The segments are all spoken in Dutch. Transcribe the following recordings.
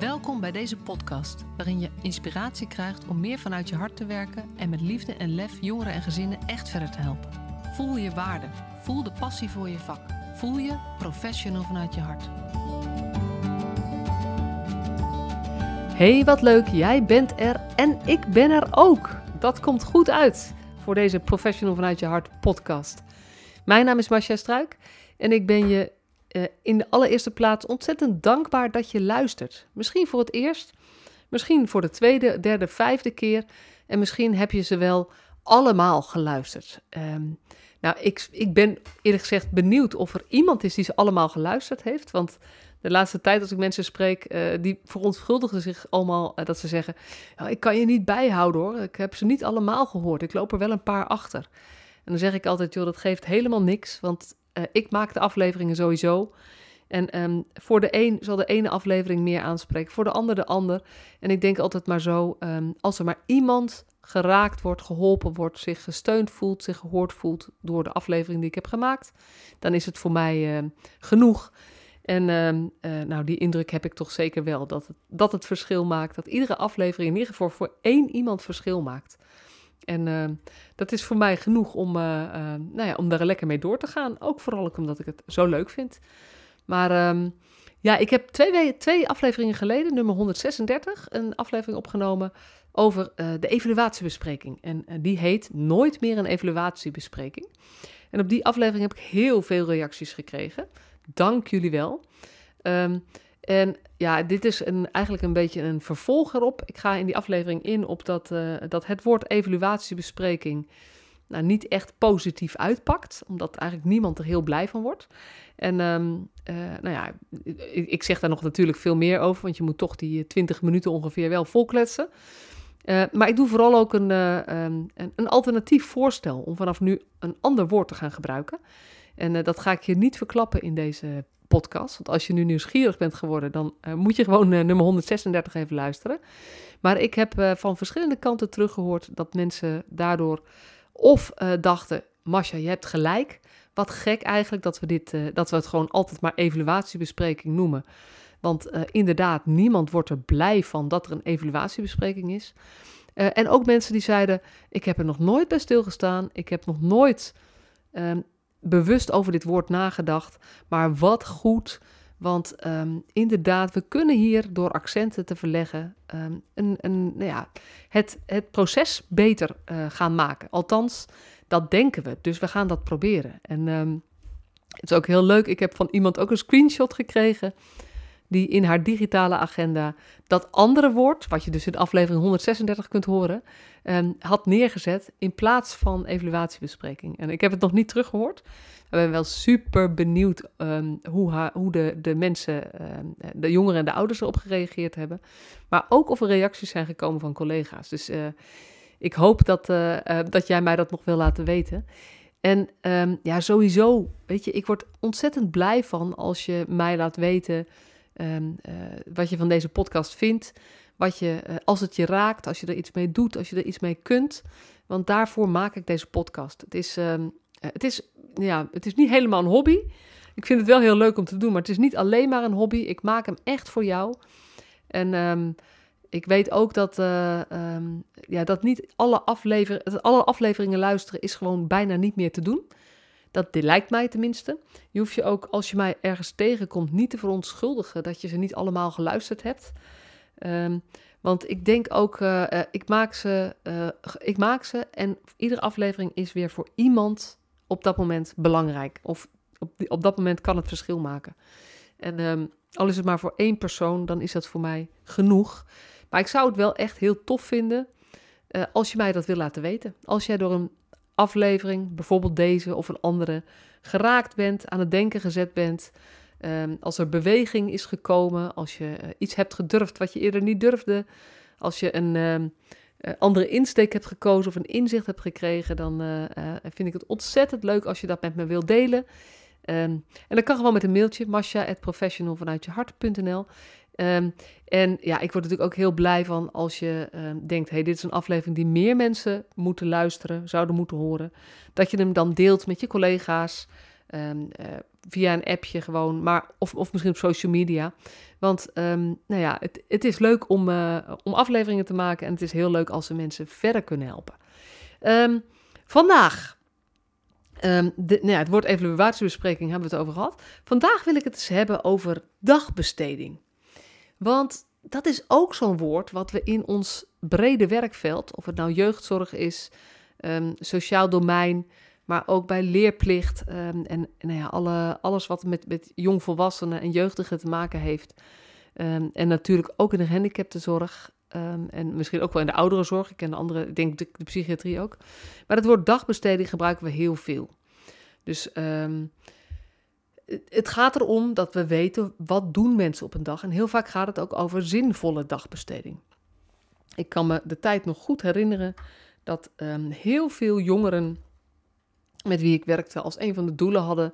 Welkom bij deze podcast, waarin je inspiratie krijgt om meer vanuit je hart te werken en met liefde en lef jongeren en gezinnen echt verder te helpen. Voel je waarde, voel de passie voor je vak, voel je professional vanuit je hart. Hey, wat leuk, jij bent er en ik ben er ook. Dat komt goed uit voor deze Professional vanuit je hart podcast. Mijn naam is Marcia Struik en ik ben je uh, in de allereerste plaats ontzettend dankbaar dat je luistert. Misschien voor het eerst, misschien voor de tweede, derde, vijfde keer. En misschien heb je ze wel allemaal geluisterd. Um, nou, ik, ik ben eerlijk gezegd benieuwd of er iemand is die ze allemaal geluisterd heeft. Want de laatste tijd als ik mensen spreek, uh, die verontschuldigen zich allemaal uh, dat ze zeggen... Ik kan je niet bijhouden hoor, ik heb ze niet allemaal gehoord. Ik loop er wel een paar achter. En dan zeg ik altijd, joh, dat geeft helemaal niks, want uh, ik maak de afleveringen sowieso. En um, voor de een zal de ene aflevering meer aanspreken, voor de ander de ander. En ik denk altijd maar zo, um, als er maar iemand geraakt wordt, geholpen wordt, zich gesteund voelt, zich gehoord voelt door de aflevering die ik heb gemaakt, dan is het voor mij uh, genoeg. En uh, nou, die indruk heb ik toch zeker wel, dat dat het verschil maakt. Dat iedere aflevering in ieder geval voor één iemand verschil maakt. En uh, dat is voor mij genoeg om, uh, uh, nou ja, om daar lekker mee door te gaan. Ook vooral omdat ik het zo leuk vind. Maar um, ja, ik heb twee, twee afleveringen geleden, nummer 136, een aflevering opgenomen over de evaluatiebespreking. En die heet Nooit meer een evaluatiebespreking. En op die aflevering heb ik heel veel reacties gekregen. Dank jullie wel. Um, en ja, dit is een, eigenlijk een beetje een vervolg erop. Ik ga in die aflevering in op dat, uh, dat het woord evaluatiebespreking nou, niet echt positief uitpakt, omdat eigenlijk niemand er heel blij van wordt. En um, uh, nou ja, ik, zeg daar nog natuurlijk veel meer over, want je moet toch die 20 minuten ongeveer wel volkletsen. Uh, maar ik doe vooral ook um, een, een, alternatief voorstel om vanaf nu een ander woord te gaan gebruiken. En dat ga ik je niet verklappen in deze podcast. Want als je nu nieuwsgierig bent geworden, dan uh, moet je gewoon uh, nummer 136 even luisteren. Maar ik heb van verschillende kanten teruggehoord dat mensen daardoor of dachten: Masha, je hebt gelijk. Wat gek eigenlijk dat we, dit, dat we het gewoon altijd maar evaluatiebespreking noemen. Want inderdaad, niemand wordt er blij van dat er een evaluatiebespreking is. en ook mensen die zeiden: Ik heb er nog nooit bij stilgestaan. Ik heb nog nooit um, bewust over dit woord nagedacht. Maar wat goed. Want um, inderdaad, we kunnen hier door accenten te verleggen um, een, een, nou ja, het, het proces beter uh, gaan maken. Althans, dat denken we. Dus we gaan dat proberen. En um, het is ook heel leuk. Ik heb van iemand ook een screenshot gekregen. Die in haar digitale agenda dat andere woord, wat je dus in aflevering 136 kunt horen, had neergezet in plaats van evaluatiebespreking. En ik heb het nog niet teruggehoord. Ik ben wel super benieuwd um, hoe, hoe de, de mensen, um, de jongeren en de ouders erop gereageerd hebben. Maar ook of er reacties zijn gekomen van collega's. Dus uh, ik hoop dat, uh, uh, dat jij mij dat nog wil laten weten. En ja, sowieso, weet je, ik word ontzettend blij van als je mij laat weten wat je van deze podcast vindt. Wat je, als het je raakt, als je er iets mee doet, als je er iets mee kunt. Want daarvoor maak ik deze podcast. Het is, het is ja, het is niet helemaal een hobby. Ik vind het wel heel leuk om te doen, maar het is niet alleen maar een hobby. Ik maak hem echt voor jou. En um, ik weet ook dat, ja, dat niet alle, aflever alle afleveringen luisteren is gewoon bijna niet meer te doen. Dat lijkt mij tenminste. Je hoeft je ook, als je mij ergens tegenkomt, niet te verontschuldigen dat je ze niet allemaal geluisterd hebt. Um, want ik denk ook, uh, uh, ik, maak ze, uh, ik maak ze en iedere aflevering is weer voor iemand op dat moment belangrijk. Of op, op dat moment kan het verschil maken. En um, al is het maar voor één persoon, dan is dat voor mij genoeg. Maar ik zou het wel echt heel tof vinden als je mij dat wil laten weten. Als jij door een aflevering, bijvoorbeeld deze of een andere, geraakt bent, aan het denken gezet bent. Um, als er beweging is gekomen, als je uh, iets hebt gedurfd wat je eerder niet durfde. Als je een, um, uh, andere insteek hebt gekozen of een inzicht hebt gekregen, dan uh, vind ik het ontzettend leuk als je dat met me wilt delen. Um, en dat kan gewoon met een mailtje, masha.professional vanuit je hart.nl. Ehm, en ja, ik word natuurlijk ook heel blij van als je um, denkt, hey, dit is een aflevering die meer mensen moeten luisteren, zouden moeten horen. Dat je hem dan deelt met je collega's. via een appje gewoon, maar, of, of misschien op social media. Want ehm, nou ja, het, het is leuk om, uh, om afleveringen te maken en het is heel leuk als we mensen verder kunnen helpen. Vandaag, de, nou ja, het woord evaluatiebespreking hebben we het over gehad. Vandaag wil ik het eens hebben over dagbesteding. Want dat is ook zo'n woord wat we in ons brede werkveld, of het nou jeugdzorg is, sociaal domein, maar ook bij leerplicht um, en, nou ja, alle, alles wat met, met jongvolwassenen en jeugdigen te maken heeft. Um, en natuurlijk ook in de gehandicaptenzorg. En misschien ook wel in de ouderenzorg. Ik ken de andere, ik denk de, de psychiatrie ook. Maar het woord dagbesteding gebruiken we heel veel. Dus het gaat erom dat we weten wat doen mensen op een dag. En heel vaak gaat het ook over zinvolle dagbesteding. Ik kan me de tijd nog goed herinneren dat heel veel jongeren met wie ik werkte als een van de doelen hadden.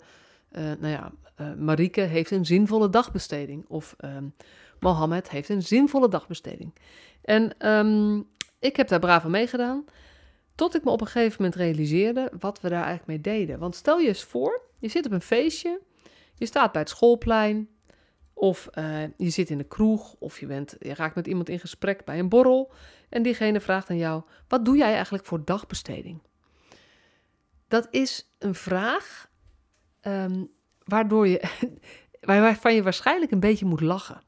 Uh, nou ja, uh, Marieke heeft een zinvolle dagbesteding. Of uh, Mohammed heeft een zinvolle dagbesteding. En um, ik heb daar braaf aan meegedaan. Tot ik me op een gegeven moment realiseerde wat we daar eigenlijk mee deden. Want stel je eens voor, je zit op een feestje. Je staat bij het schoolplein. Of uh, je zit in de kroeg. Of je, bent, je raakt met iemand in gesprek bij een borrel. En diegene vraagt aan jou: Wat doe jij eigenlijk voor dagbesteding? Dat is een vraag um, waardoor je, waarvan je waarschijnlijk een beetje moet lachen.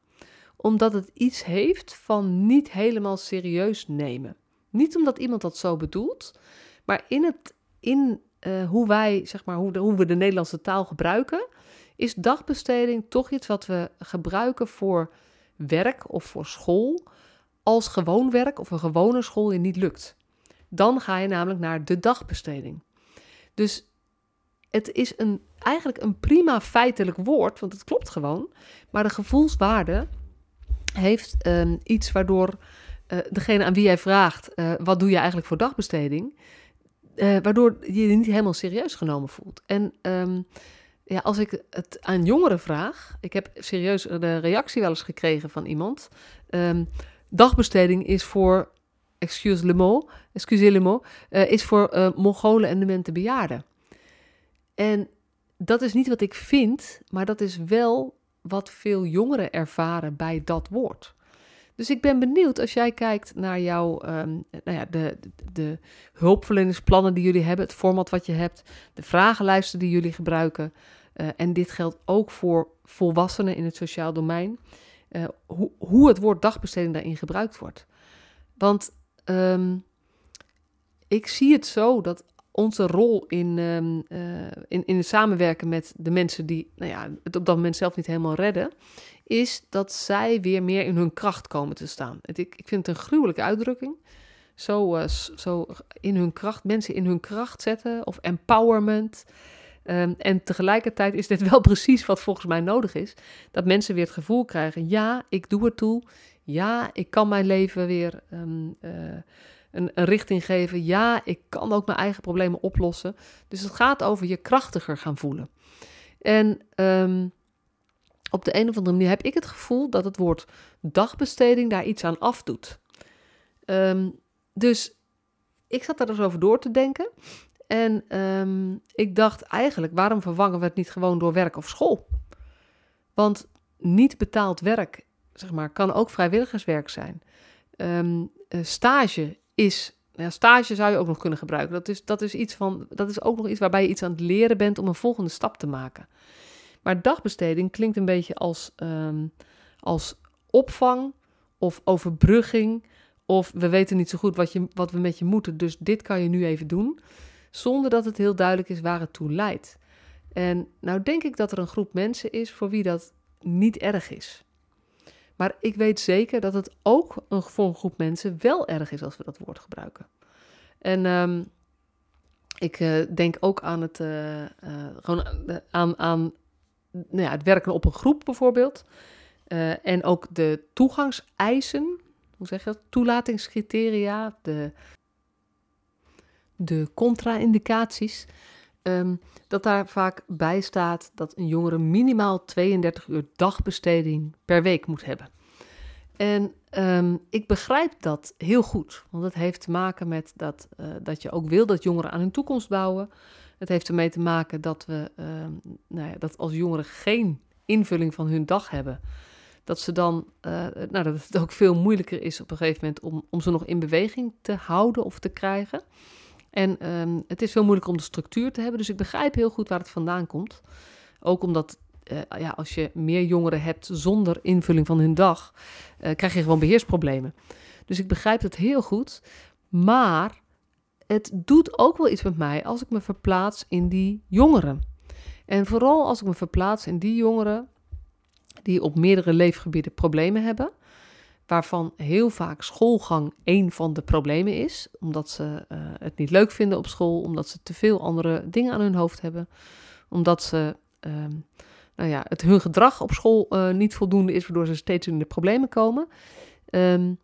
Omdat het iets heeft van niet helemaal serieus nemen. Niet omdat iemand dat zo bedoelt, maar in, het, in uh, hoe wij, zeg maar, hoe, hoe we de Nederlandse taal gebruiken, is dagbesteding toch iets wat we gebruiken voor werk of voor school als gewoon werk of een gewone school je niet lukt. Dan ga je namelijk naar de dagbesteding. Dus het is een, eigenlijk een prima feitelijk woord, want het klopt gewoon. Maar de gevoelswaarde heeft um, iets waardoor uh, degene aan wie jij vraagt: uh, wat doe je eigenlijk voor dagbesteding? Uh, waardoor je je niet helemaal serieus genomen voelt. En um, ja, als ik het aan jongeren vraag, ik heb serieus de reactie wel eens gekregen van iemand. Um, dagbesteding is voor excuse le excusez le uh, is voor uh, Mongolen en demente bejaarden. En dat is niet wat ik vind, maar dat is wel wat veel jongeren ervaren bij dat woord. Dus ik ben benieuwd als jij kijkt naar jouw, um, nou ja, de, de, hulpverleningsplannen die jullie hebben, het format wat je hebt, de vragenlijsten die jullie gebruiken. Uh, en dit geldt ook voor volwassenen in het sociaal domein. Uh, hoe, hoe het woord dagbesteding daarin gebruikt wordt. Want Um, ik zie het zo dat onze rol in, um, uh, in, in het samenwerken met de mensen die nou ja, het op dat moment zelf niet helemaal redden, is dat zij weer meer in hun kracht komen te staan. Het, ik, ik vind het een gruwelijke uitdrukking. Zo, uh, zo in hun kracht, mensen in hun kracht zetten of empowerment. Um, en tegelijkertijd is dit wel precies wat volgens mij nodig is. Dat mensen weer het gevoel krijgen: ja, ik doe er toe ja, ik kan mijn leven weer um, uh, een, een, richting geven. Ja, ik kan ook mijn eigen problemen oplossen. Dus het gaat over je krachtiger gaan voelen. En um, op de een of andere manier heb ik het gevoel dat het woord dagbesteding daar iets aan afdoet. Um, dus ik zat daar dus over door te denken. En ik dacht eigenlijk, waarom vervangen we het niet gewoon door werk of school? Want niet betaald werk zeg maar, kan ook vrijwilligerswerk zijn. Um, stage is, ja, stage zou je ook nog kunnen gebruiken. Dat is, dat, is iets van, dat is ook nog iets waarbij je iets aan het leren bent om een volgende stap te maken. Maar dagbesteding klinkt een beetje als, um, als opvang of overbrugging. Of we weten niet zo goed wat, je, wat we met je moeten, dus dit kan je nu even doen. Zonder dat het heel duidelijk is waar het toe leidt. En nou denk ik dat er een groep mensen is voor wie dat niet erg is. Maar ik weet zeker dat het ook een, voor een groep mensen wel erg is als we dat woord gebruiken. En um, ik uh, denk ook aan het, uh, uh, gewoon aan, aan nou ja, het werken op een groep bijvoorbeeld. en ook de toegangseisen, hoe zeg je dat? Toelatingscriteria, de, de contra-indicaties. Um, dat daar vaak bij staat dat een jongere minimaal 32 uur dagbesteding per week moet hebben. En um, ik begrijp dat heel goed, want het heeft te maken met dat, uh, dat je ook wil dat jongeren aan hun toekomst bouwen. Het heeft ermee te maken dat we ehm, nou ja, dat als jongeren geen invulling van hun dag hebben. Dat ze dan, uh, nou, dat het ook veel moeilijker is op een gegeven moment om, om ze nog in beweging te houden of te krijgen. En um, het is veel moeilijker om de structuur te hebben. Dus ik begrijp heel goed waar het vandaan komt. Ook omdat uh, ja, als je meer jongeren hebt zonder invulling van hun dag, uh, krijg je gewoon beheersproblemen. Dus ik begrijp het heel goed. Maar het doet ook wel iets met mij als ik me verplaats in die jongeren. En vooral als ik me verplaats in die jongeren die op meerdere leefgebieden problemen hebben, waarvan heel vaak schoolgang een van de problemen is, omdat ze uh, het niet leuk vinden op school, omdat ze te veel andere dingen aan hun hoofd hebben, omdat ze, uh, nou ja, het hun gedrag op school uh, niet voldoende is, waardoor ze steeds in de problemen komen. Um,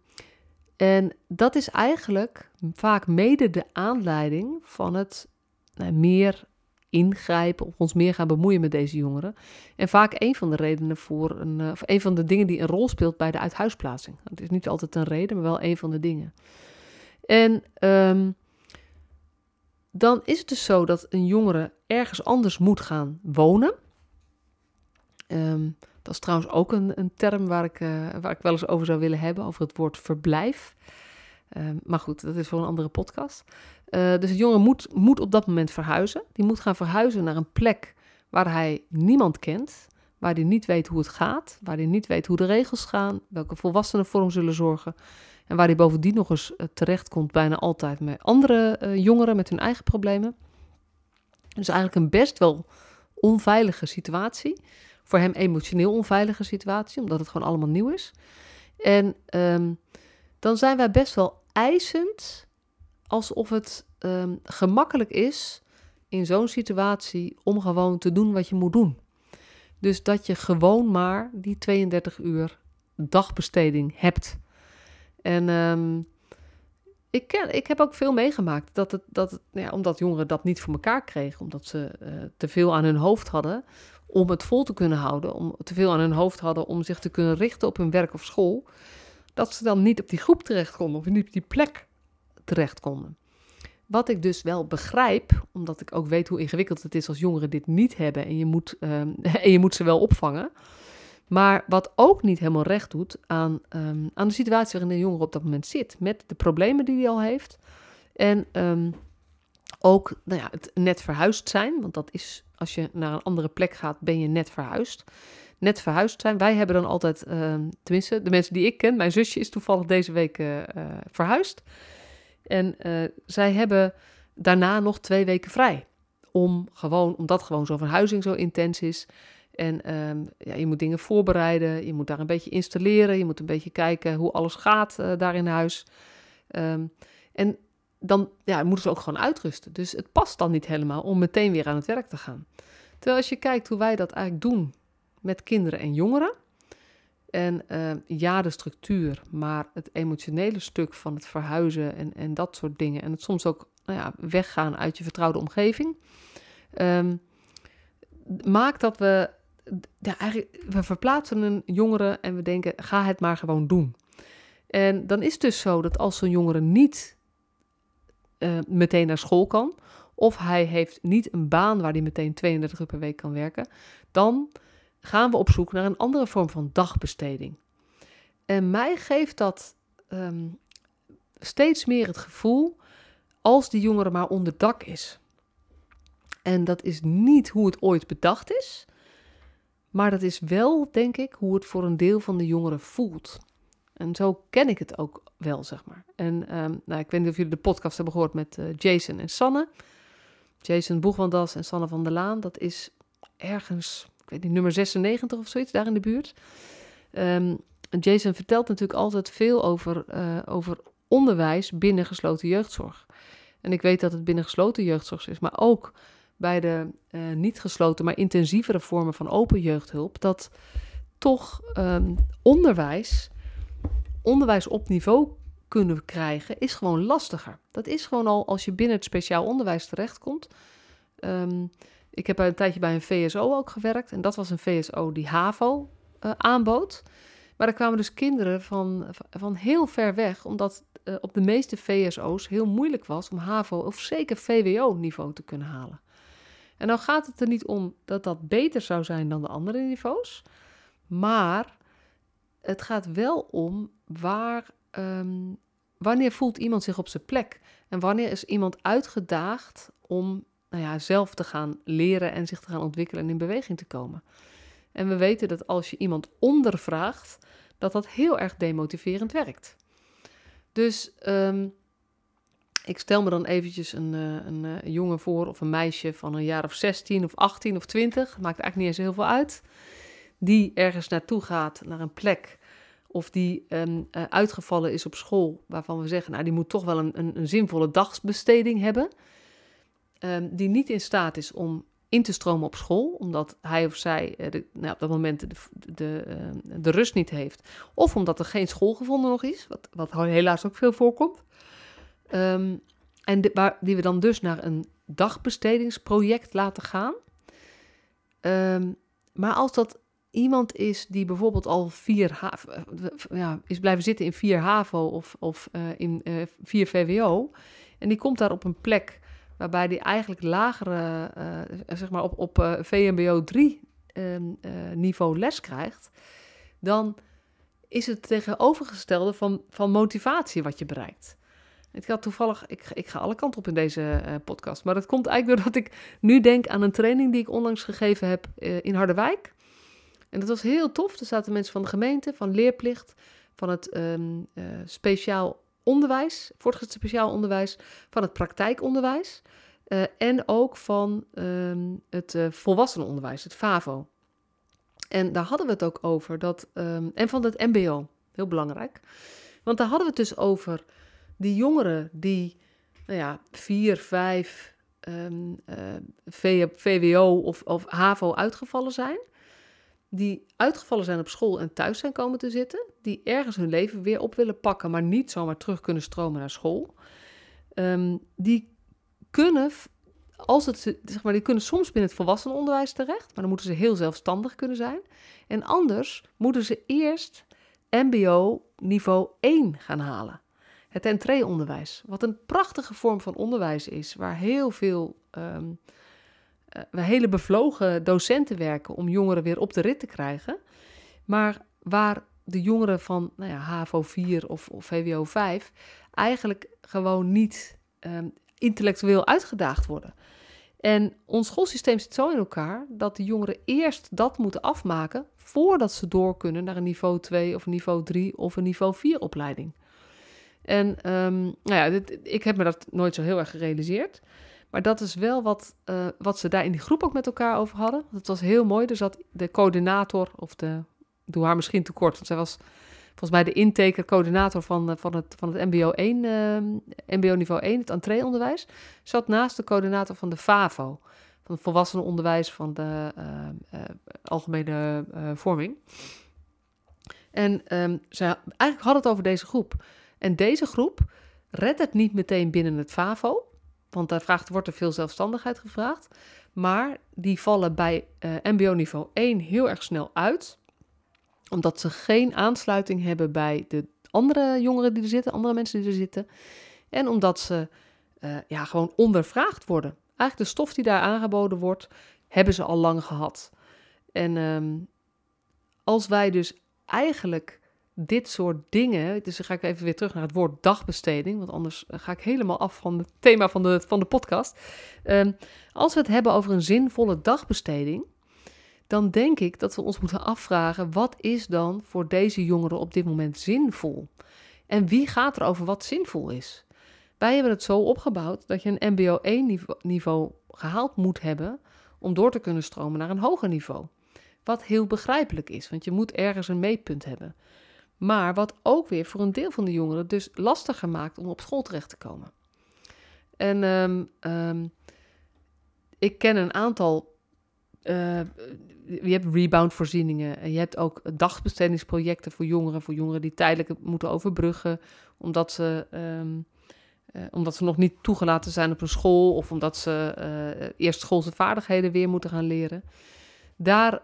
en dat is eigenlijk vaak mede de aanleiding van het nou, meer ingrijpen of ons meer gaan bemoeien met deze jongeren. En vaak een van de redenen voor een, uh, of een van de dingen die een rol speelt bij de uithuisplaatsing. Het is niet altijd een reden, maar wel een van de dingen. En um, dan is het dus zo dat een jongere ergens anders moet gaan wonen. Um, dat is trouwens ook een, een term waar ik, uh, waar ik wel eens over zou willen hebben, over het woord verblijf. Uh, maar goed, dat is voor een andere podcast. Uh, dus de jongen moet, moet op dat moment verhuizen. Die moet gaan verhuizen naar een plek waar hij niemand kent, waar hij niet weet hoe het gaat, waar hij niet weet hoe de regels gaan, welke volwassenen voor hem zullen zorgen. En waar hij bovendien nog eens uh, terechtkomt, bijna altijd met andere jongeren met hun eigen problemen. Dus eigenlijk een best wel onveilige situatie. Voor hem emotioneel onveilige situatie, omdat het gewoon allemaal nieuw is. En um, dan zijn wij best wel eisend alsof het um, gemakkelijk is in zo'n situatie om gewoon te doen wat je moet doen. Dus dat je gewoon maar die 32 uur dagbesteding hebt. En um, ik, ken, ik heb ook veel meegemaakt dat het, dat het, ja, omdat jongeren dat niet voor elkaar kregen, omdat ze uh, te veel aan hun hoofd hadden om het vol te kunnen houden, om te veel aan hun hoofd hadden om zich te kunnen richten op hun werk of school, dat ze dan niet op die groep terecht konden of niet op die plek terecht konden. Wat ik dus wel begrijp, omdat ik ook weet hoe ingewikkeld het is als jongeren dit niet hebben en je moet, um, en je moet ze wel opvangen. Maar wat ook niet helemaal recht doet aan, um, aan de situatie waarin de jongere op dat moment zit, met de problemen die hij al heeft. En um, ook nou ja, het net verhuisd zijn, want dat is als je naar een andere plek gaat, ben je net verhuisd. Net verhuisd zijn. Wij hebben dan altijd, uh, tenminste, de mensen die ik ken, mijn zusje is toevallig deze week uh, uh, verhuisd. En uh, zij hebben daarna nog twee weken vrij. Om gewoon, omdat gewoon zo'n verhuizing zo intens is. En um, ja, je moet dingen voorbereiden, je moet daar een beetje installeren, je moet een beetje kijken hoe alles gaat daar in huis. Um, en dan ja, moeten ze ook gewoon uitrusten. Dus het past dan niet helemaal om meteen weer aan het werk te gaan. Terwijl als je kijkt hoe wij dat eigenlijk doen met kinderen en jongeren. En uh, ja, de structuur, maar het emotionele stuk van het verhuizen en, en dat soort dingen. En het soms ook nou ja, weggaan uit je vertrouwde omgeving. Um, maakt dat we, eigenlijk, we verplaatsen een jongere en we denken, ga het maar gewoon doen. En dan is het dus zo dat als zo'n jongere niet uh, meteen naar school kan, of hij heeft niet een baan waar hij meteen 32 uur per week kan werken, dan gaan we op zoek naar een andere vorm van dagbesteding. En mij geeft dat um, steeds meer het gevoel als die jongere maar onder dak is. En dat is niet hoe het ooit bedacht is, maar dat is wel, denk ik, hoe het voor een deel van de jongeren voelt. En zo ken ik het ook wel, zeg maar. En um, nou, ik weet niet of jullie de podcast hebben gehoord met uh, Jason en Sanne. Jason Boegwandas en Sanne van der Laan. Dat is ergens, ik weet niet, nummer 96 of zoiets, daar in de buurt. Um, Jason vertelt natuurlijk altijd veel over, uh, over onderwijs binnen gesloten jeugdzorg. En ik weet dat het binnen gesloten jeugdzorg is, maar ook bij de uh, niet gesloten, maar intensievere vormen van open jeugdhulp, dat toch um, onderwijs onderwijs op niveau kunnen krijgen, is gewoon lastiger. Dat is gewoon al als je binnen het speciaal onderwijs terechtkomt. Um, ik heb een tijdje bij een VSO ook gewerkt. En dat was een VSO die HAVO uh, aanbood. Maar er kwamen dus kinderen van, van heel ver weg, omdat uh, op de meeste VSO's heel moeilijk was om HAVO of zeker VWO-niveau te kunnen halen. En dan gaat het er niet om dat dat beter zou zijn dan de andere niveaus, maar het gaat wel om waar, ehm, wanneer voelt iemand zich op zijn plek en wanneer is iemand uitgedaagd om nou ja, zelf te gaan leren en zich te gaan ontwikkelen en in beweging te komen. En we weten dat als je iemand ondervraagt, dat dat heel erg demotiverend werkt. Dus ehm, ik stel me dan eventjes een, uh, een uh, jongen voor of een meisje van een jaar of 16 of 18 of 20, maakt eigenlijk niet eens heel veel uit, die ergens naartoe gaat, naar een plek, of die um, uh, uitgevallen is op school, waarvan we zeggen, nou die moet toch wel een, een, een zinvolle dagsbesteding hebben, um, die niet in staat is om in te stromen op school, omdat hij of zij de, nou, op dat moment de, de, de, rust niet heeft, of omdat er geen school gevonden nog is, wat, wat helaas ook veel voorkomt. En die we dan dus naar een dagbestedingsproject laten gaan. Maar als dat iemand is die bijvoorbeeld al vier ja, is blijven zitten in vier HAVO of, of uh, in uh, vier VWO. En die komt daar op een plek waarbij die eigenlijk lagere, uh, zeg maar op, op VMBO 3 um, niveau les krijgt. Dan is het tegenovergestelde van, van motivatie wat je bereikt. Ik had toevallig, ik, ik ga alle kanten op in deze podcast. Maar dat komt eigenlijk doordat ik nu denk aan een training die ik onlangs gegeven heb in Harderwijk. En dat was heel tof. Er zaten mensen van de gemeente, van leerplicht, van het um, uh, speciaal onderwijs, voortgezet speciaal onderwijs, van het praktijkonderwijs. en ook van um, het volwassenenonderwijs, het FAVO. En daar hadden we het ook over. Dat, um, en van het MBO, heel belangrijk. Want daar hadden we het dus over die jongeren die, nou ja, vier, vijf uh, VWO of, of HAVO uitgevallen zijn, die uitgevallen zijn op school en thuis zijn komen te zitten, die ergens hun leven weer op willen pakken, maar niet zomaar terug kunnen stromen naar school, um, die kunnen, als het, zeg maar, die kunnen soms binnen het volwassenenonderwijs terecht, maar dan moeten ze heel zelfstandig kunnen zijn. En anders moeten ze eerst MBO niveau 1 gaan halen het entreeonderwijs. Wat een prachtige vorm van onderwijs is, waar heel veel, um, uh, hele bevlogen docenten werken om jongeren weer op de rit te krijgen. Maar waar de jongeren van nou ja, HAVO 4 of, of VWO 5 eigenlijk gewoon niet um, intellectueel uitgedaagd worden. En ons schoolsysteem zit zo in elkaar dat de jongeren eerst dat moeten afmaken voordat ze door kunnen naar een niveau 2 of een niveau 3 of een niveau 4 opleiding. En um, nou ja, dit, ik heb me dat nooit zo heel erg gerealiseerd. Maar dat is wel wat, uh, wat ze daar in die groep ook met elkaar over hadden. Het was heel mooi. Er zat de coördinator, of de, doe haar misschien tekort, want zij was volgens mij de intaker, coördinator van, van het, van het MBO 1, uh, MBO niveau 1, het entreeonderwijs, zat naast de coördinator van de FAVO, van het volwassenenonderwijs van de algemene vorming. En um, eigenlijk had het over deze groep. En deze groep redt het niet meteen binnen het FAVO, want daar vraagt, wordt er veel zelfstandigheid gevraagd. Maar die vallen bij uh, MBO-niveau 1 heel erg snel uit, omdat ze geen aansluiting hebben bij de andere jongeren die er zitten, andere mensen die er zitten. En omdat ze uh, ja, gewoon ondervraagd worden. Eigenlijk de stof die daar aangeboden wordt, hebben ze al lang gehad. En um, als wij dus eigenlijk dit soort dingen. Dus dan ga ik even weer terug naar het woord dagbesteding. Want anders eh, ga ik helemaal af van het thema van de, van de podcast. Um, als we het hebben over een zinvolle dagbesteding. Dan denk ik dat we ons moeten afvragen: wat is dan voor deze jongeren op dit moment zinvol? En wie gaat er over wat zinvol is? Wij hebben het zo opgebouwd dat je een MBO 1 niveau, niveau gehaald moet hebben om door te kunnen stromen naar een hoger niveau. Wat heel begrijpelijk is, want je moet ergens een meetpunt hebben. Maar wat ook weer voor een deel van de jongeren dus lastiger maakt om op school terecht te komen. En um, um, ik ken een aantal. Uh, je hebt rebound-voorzieningen en je hebt ook dagbestedingsprojecten voor jongeren, voor jongeren die tijdelijk moeten overbruggen, omdat ze, um, uh, omdat ze nog niet toegelaten zijn op een school of omdat ze uh, eerst schoolse vaardigheden weer moeten gaan leren. Daar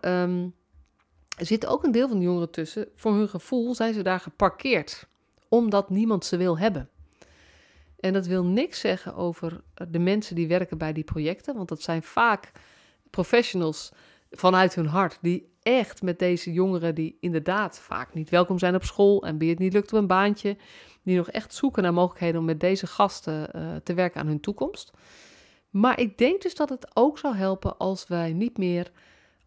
er zit ook een deel van de jongeren tussen. Voor hun gevoel zijn ze daar geparkeerd, omdat niemand ze wil hebben. En dat wil niks zeggen over de mensen die werken bij die projecten, want dat zijn vaak professionals vanuit hun hart, die echt met deze jongeren die inderdaad vaak niet welkom zijn op school en wie het niet lukt op een baantje, die nog echt zoeken naar mogelijkheden om met deze gasten uh, te werken aan hun toekomst. Maar ik denk dus dat het ook zou helpen als wij niet meer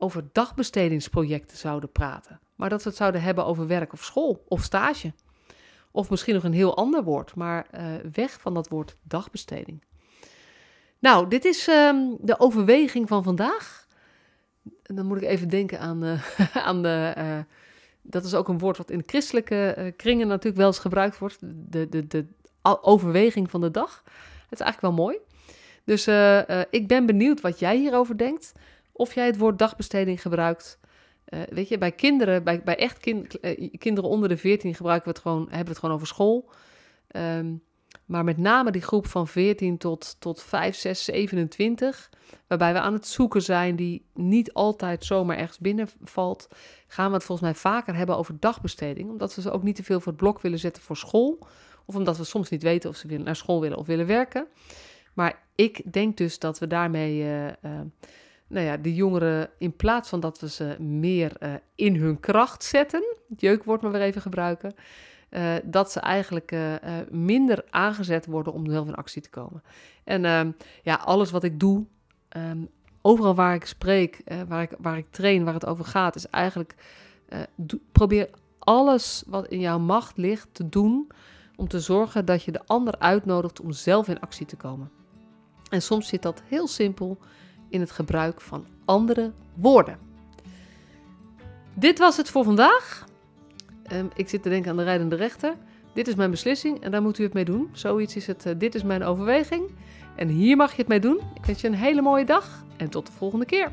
over dagbestedingsprojecten zouden praten, maar dat we het zouden hebben over werk of school of stage. Of misschien nog een heel ander woord, maar uh, weg van dat woord dagbesteding. Nou, dit is um, de overweging van vandaag. Dan moet ik even denken aan, uh, aan de. Uh, dat is ook een woord wat in christelijke kringen natuurlijk wel eens gebruikt wordt. De, de, de overweging van de dag. Het is eigenlijk wel mooi. Dus ik ben benieuwd wat jij hierover denkt. Of jij het woord dagbesteding gebruikt. Uh, weet je, bij kinderen, bij, bij echt kind, uh, kinderen onder de 14 gebruiken we het gewoon, hebben we het gewoon over school. Um, maar met name die groep van 14 tot, tot 5, 6, 27, waarbij we aan het zoeken zijn, die niet altijd zomaar ergens binnenvalt, gaan we het volgens mij vaker hebben over dagbesteding. Omdat we ze ook niet te veel voor het blok willen zetten voor school. Of omdat we soms niet weten of ze naar school willen of willen werken. Maar ik denk dus dat we daarmee uh, nou ja, de jongeren, in plaats van dat we ze meer uh, in hun kracht zetten, het jeukwoord maar weer even gebruiken, uh, dat ze eigenlijk uh, minder aangezet worden om zelf in actie te komen. En ehm, ja, alles wat ik doe, um, overal waar ik spreek, waar, ik, waar ik train, waar het over gaat, is eigenlijk probeer alles wat in jouw macht ligt te doen om te zorgen dat je de ander uitnodigt om zelf in actie te komen. En soms zit dat heel simpel in het gebruik van andere woorden. Dit was het voor vandaag. Um, ik zit te denken aan de rijdende rechter. Dit is mijn beslissing en daar moet u het mee doen. Zoiets is het. Uh, dit is mijn overweging. En hier mag je het mee doen. Ik wens je een hele mooie dag en tot de volgende keer.